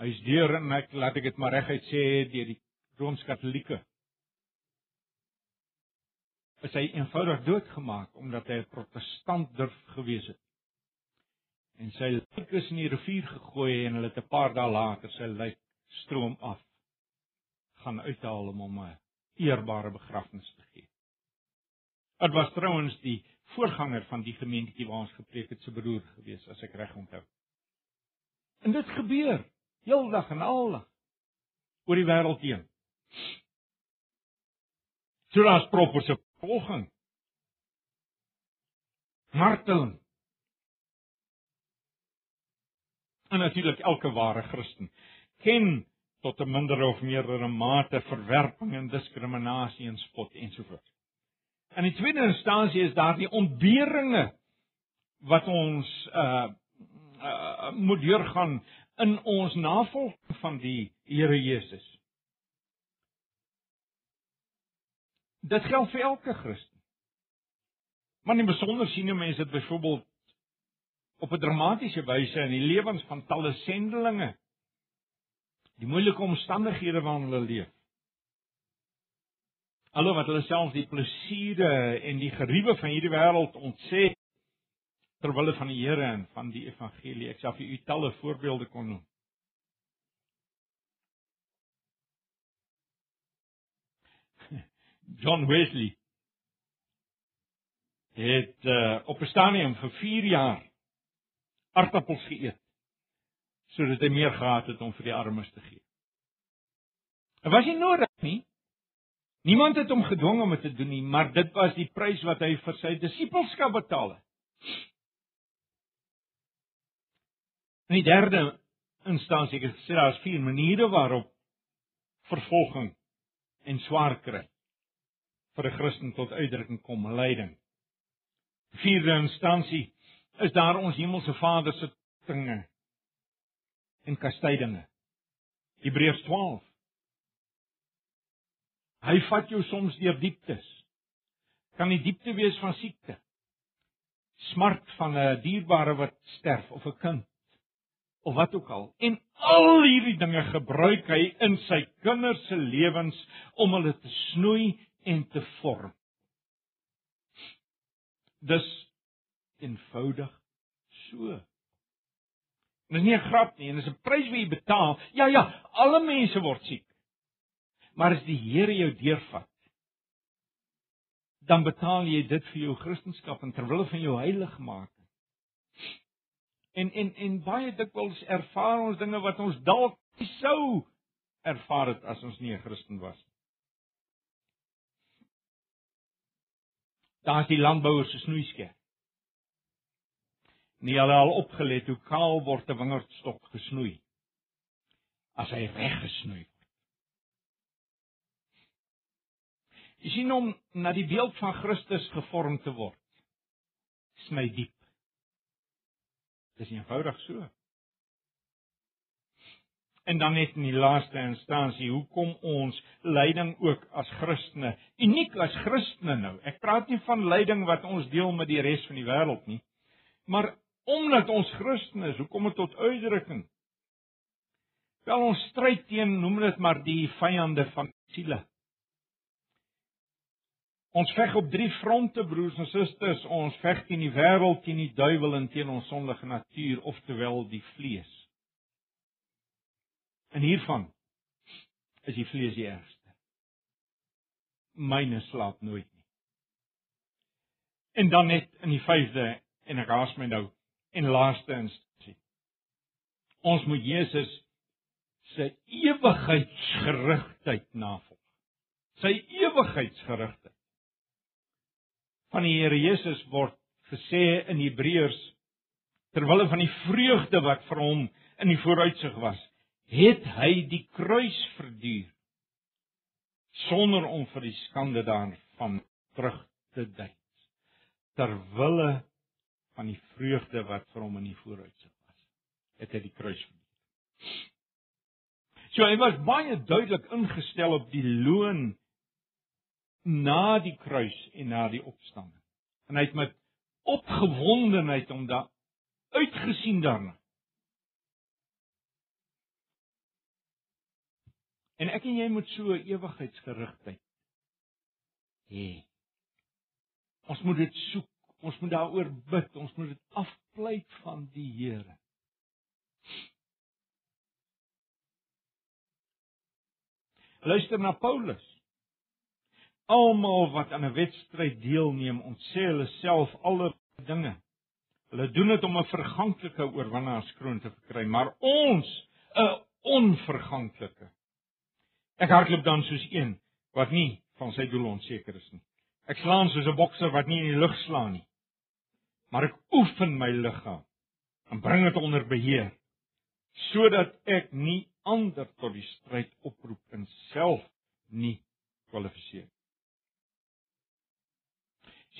Hy is deur en ek laat ek dit maar reguit sê deur die Rooms-Katolieke. Is hy eenvoudig doodgemaak omdat hy 'n protestant durf gewees het. En sy lijk is in die rivier gegooi en hulle het 'n paar dae later sy lijk stroom af gaan uithaal om hom 'n eerbare begrafnis te gee. Dit was trouens die voorganger van die gemeentetjie waar ons gepreek het se broer gewees as ek reg onthou. En dit gebeur heeldag en aldag oor die wêreld heen. So daar's proper se volging. Marteling. En natuurlik elke ware Christen ken tot 'n minder of meerdere mate verwerping en diskriminasie en spot ensovoorts. In die tweede instansie is daar die ontberinge wat ons uh, uh moet deurgaan in ons navolging van die Here Jesus. Dit geld vir elke Christen. Maar in besonder sien mense dit byvoorbeeld op 'n dramatiese wyse in die lewens van talle sendelinge. Die moeilike omstandighede waarin hulle leef. Alhoewel wat hulle self die plesiere en die geriewe van hierdie wêreld ontsê ter wille van die Here en van die evangelie. Ek sal vir u talle voorbeelde kon noem. *laughs* John Wesley het uh, op 'n stadium vir 4 jaar aardappels geëet sodat hy meer gehad het om vir die armes te gee. Dit was nie nodig nie. Niemand het hom gedwing om dit te doen nie, maar dit was die prys wat hy vir sy disippelskap betaal het. In die derde instansie het gesê daar is vier maniere waarop vervolging en swaar kry vir 'n Christen tot uitdrukking kom, lyding. Vierde instansie is daar ons hemelse Vader se dinge en kastydinge. Hebreërs 12. Hy vat jou soms deur dieptes. Kan die diepte wees van siekte, smart van 'n dierbare wat sterf of 'n kind of wat ook al. En al hierdie dinge gebruik hy in sy kinders se lewens om hulle te snoei en te vorm. Dis eenvoudig so. En dis nie 'n grap nie, en dis 'n prys wat jy betaal. Ja ja, alle mense word siek. Maar as die Here jou deurvat, dan betaal jy dit vir jou Christendom en terwyl van jou heiligmaking. En en en baie dikwels ervaar ons dinge wat ons dalk sou ervaar het as ons nie 'n Christen was nie. Daar's die landbouer se snoeiskerp. Nie hulle al opgelet hoe kaal word 'n wingerdstok gesnoei as hy reg gesnoei word. Jy sien om na die beeld van Christus gevorm te word. Sny diep. Dis eenvoudig so. En dan net in die laaste instansie, hoekom ons lyding ook as Christene, uniek as Christene nou. Ek praat nie van lyding wat ons deel met die res van die wêreld nie, maar omdat ons Christene is, hoekom dit tot uitdrukking. Wel ons stryd teen, noem dit maar die vyande van siele. Ons veg op drie fronte broers en susters, ons veg teen die wêreld, teen die duiwel en teen ons sondige natuur, oftewel die vlees. En hiervan is die vlees die ergste. Myne slaap nooit nie. En dan net in die 5de en ek haas my nou en laaste instansie. Ons moet Jesus se ewigheidsgerigtheid navolg. Sy ewigheidsgerigtheid van die Here Jesus word gesê in Hebreërs terwyl van die vreugde wat vir hom in die vooruitsig was, het hy die kruis verduur sonder om vir die skande daarvan terug te duik. Terwille van die vreugde wat vir hom in die vooruitsig was, het hy die kruis verduur. So hy was baie duidelik ingestel op die loon na die kruis en na die opstanding. En hy het met opgewondenheid om daar uitgesien daarna. En ek en jy moet so 'n ewigheidsgerigtheid hê. Ons moet dit soek, ons moet daaroor bid, ons moet dit afpleit van die Here. Luister na Paulus. Almal wat aan 'n wedstryd deelneem, ontsê hulle self alle dinge. Hulle doen dit om 'n verganklike oorwinnaarskroon te verkry, maar ons 'n onverganklike. Ek hardloop dan soos een wat nie van sy doel onseker is nie. Ek slaan soos 'n bokser wat nie in die lug slaan nie. Maar ek oefen my liggaam en bring dit onder beheer sodat ek nie ander tot die stryd oproep en self nie kwalifiseer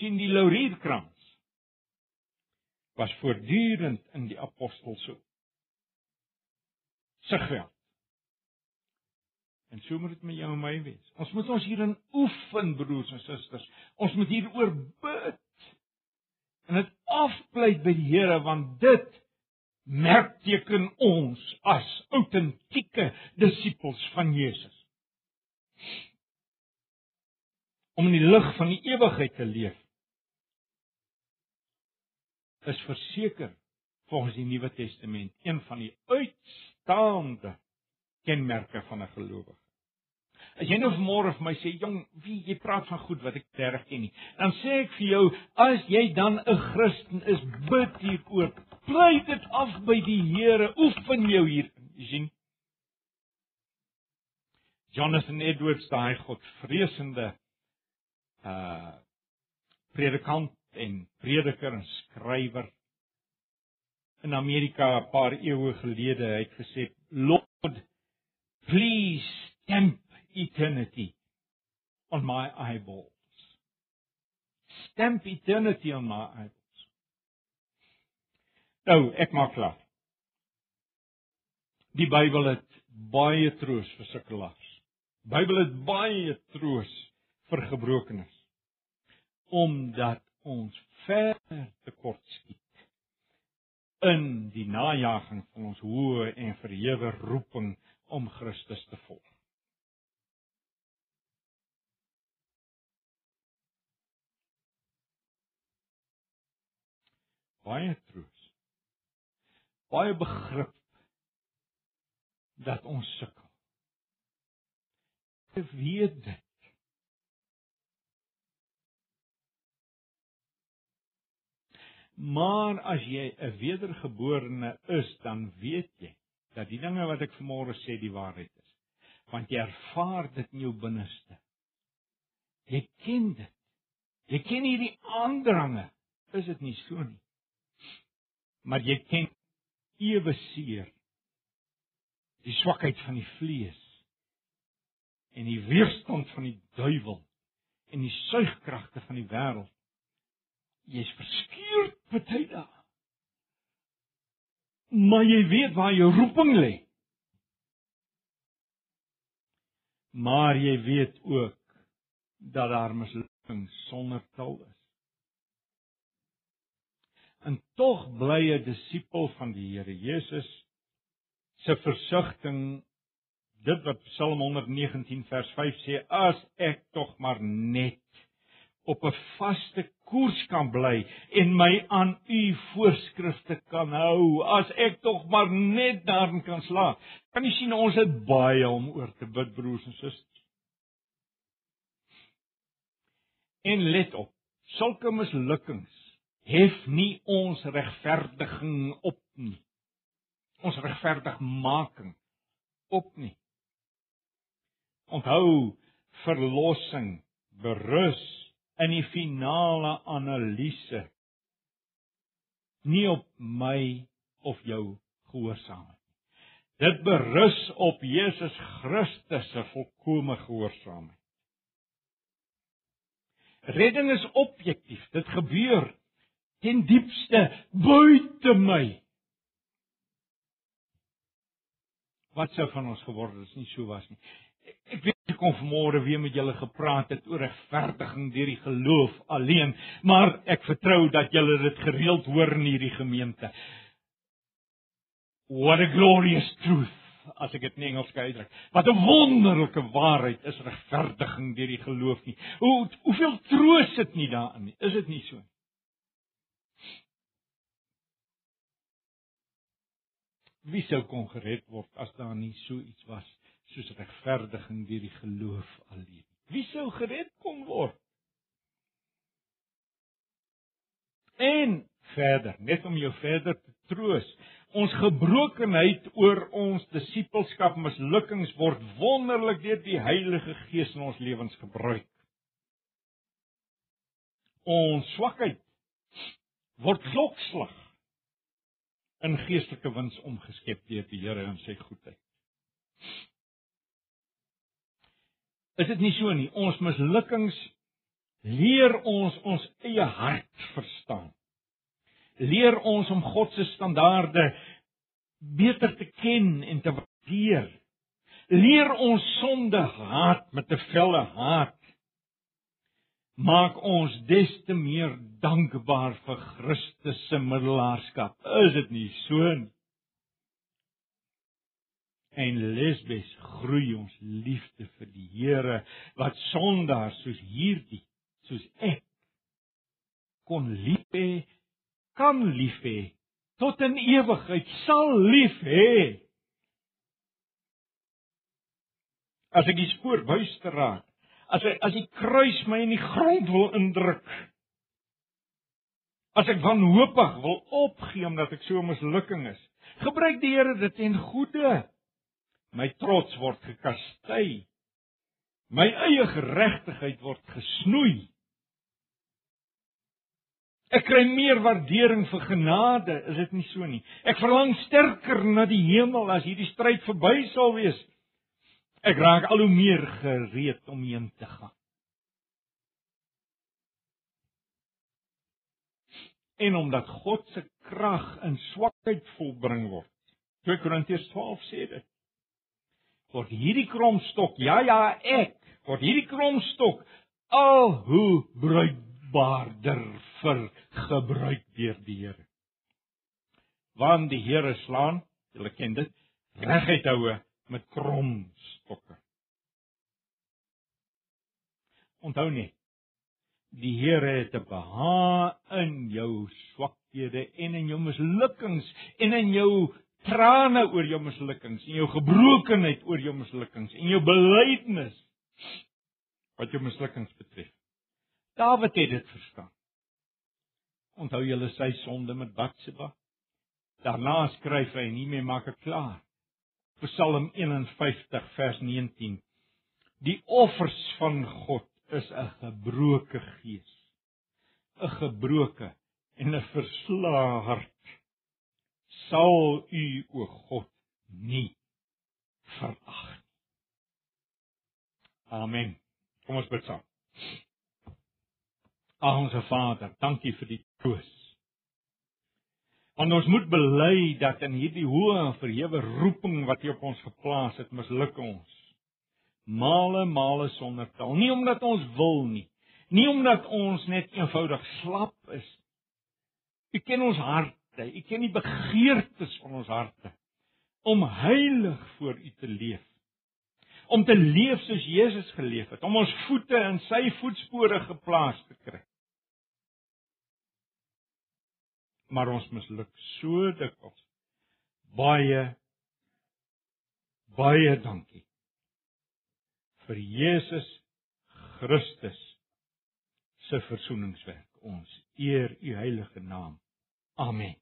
sien die laurierkrans was voortdurend in die apostel se sigveld. En so moet dit met jou en my wees. Ons moet ons hierin oefen, broers en susters. Ons moet hieroor bid. En dit afpleit by die Here want dit merkteken ons as autentieke disippels van Jesus. Om in die lig van die ewigheid te leef is verseker volgens die Nuwe Testament een van die uitstaande kenmerke van 'n gelowige. As jy nou vanmôre vir my sê, "Jong, wie jy praat van goed wat ek reg ken nie." Dan sê ek vir jou, as jy dan 'n Christen is, bid hieroor. Pleit dit af by die Here. Oefen jou hier. Jy sien? Jonathan Edwards, daai godvreesende uh predikant en prediker en skrywer. In Amerika 'n paar eeue gelede het gesê Lord please stamp eternity on my eyeballs. Stamp eternity on my eyeballs. Nou ek maak klaar. Die Bybel het baie troos vir sukkelaars. Bybel het baie troos vir gebrokenes. Omdat ons ver tekort skiet in die najaging van ons hoë en verhewe roeping om Christus te volg. Baie troos. Baie begrip dat ons sukkel. Ek weet dit. Maar as jy 'n wedergeborene is, dan weet jy dat die dinge wat ek vanmôre sê die waarheid is. Want jy ervaar dit in jou binneste. Jy ken dit. Jy ken hierdie aandrange. Is dit nie so nie? Maar jy ken ewe seer die swakheid van die vlees en die weerstand van die duiwel en die suigkragte van die wêreld. Jy's verskuur party dae. Maar jy weet waar jou roeping lê. Maar jy weet ook dat daar mislukking sonder tal is. En tog bly 'n disipel van die Here Jesus se versigtiging dit wat Psalm 119 vers 5 sê as ek tog maar net op 'n vaste koers kan bly en my aan u voorskrifte kan hou as ek tog maar net daarin kan slaag. Kan jy sien ons het baie om oor te bid broers en susters. En let op, sulke mislukkings hef nie ons regverdiging op nie. Ons regverdigmaking op nie. Onthou verlossing berus in die finale analise nie op my of jou gehoorsaamheid nie. Dit berus op Jesus Christus se volkomme gehoorsaamheid. Redding is objektief. Dit gebeur ten diepste buite my. Wat sou van ons geword het as nie so was nie. Ek weet ek kon vanmôre weer met julle gepraat het oor regverdiging deur die geloof alleen, maar ek vertrou dat julle dit gereeld hoor in hierdie gemeente. What a glorious truth as ek dit in Engels kan uitdruk. Wat 'n wonderlike waarheid is regverdiging deur die geloof nie. Hoe hoeveel troos sit nie daarin nie. Is dit nie so nie? Wie sou kon gered word as daar nie so iets was soos regverdiging deur die geloof alleen. Wie sou gered kon word? En verder, net om jou verder te troos, ons gebrokenheid oor ons disippelskap mislukkings word wonderlik deur die Heilige Gees in ons lewens gebruik. Ons swakheid word lokslag in geestelike wins omgeskep deur die Here en sy goedheid. Is dit nie so nie? Ons mislukkings leer ons ons eie hart verstaan. Leer ons om God se standaarde beter te ken en te waardeer. Leer ons sonde haat met 'n felle haat. Maak ons des te meer dankbaar vir Christus se middelaarskap. Is dit nie so nie? En lesbes groei ons liefde vir die Here wat sondaars soos hierdie, soos ek kon lief hê, kan lief hê tot in ewigheid sal lief hê. As ek die spoor buister raak, as hy as die kruis my in die grond wil indruk, as ek wanhoopig wil opgee omdat ek so mislukking is, gebruik die Here dit ten goeie. My trots word gekastei. My eie geregtigheid word gesnoei. Ek kry meer waardering vir genade, is dit nie so nie? Ek verlang sterker na die hemel as hierdie stryd verby sal wees. Ek raak al hoe meer gereed om heen te gaan. En omdat God se krag in swakheid volbring word. 2 Korintiërs 12 sê dit. Word hierdie kromstok, ja ja, ek, word hierdie kromstok al hoe bruik kosbaarder vir gebruik deur die Here. Want die Here slaan, julle ken dit, reguit houe met krom stokke. Onthou net, die Here het 'n behaag in jou swakhede en in jou mislukkings en in jou trane oor jou mislukkings en jou gebrokenheid oor jou mislukkings en jou belydenis wat jou mislukkings betref. Dawid het dit verstaan. Onthou julle sy sonde met Batsheba? Daarna skryf hy nie meer maak ek klaar. Psalm 51 vers 19. Die offers van God is 'n gebroke gees. 'n gebroke en 'n verslae hart sal u o God nie verag nie. Amen. Kom ons bid saam. Ag ons Vader, dankie vir die troos. Want ons moet bely dat in hierdie hoë en verhewe roeping wat U op ons geplaas het, misluk ons. Male male sonder tel, nie omdat ons wil nie, nie omdat ons net eenvoudig slap is. U ken ons harte, U ken die begeertes van ons harte om heilig voor U te leef om te leef soos Jesus geleef het, om ons voete in sy voetspore geplaas te kry. maar ons misluk so dikwels. Baie baie dankie vir Jesus Christus se verzoeningswerk. Ons eer u heilige naam. Amen.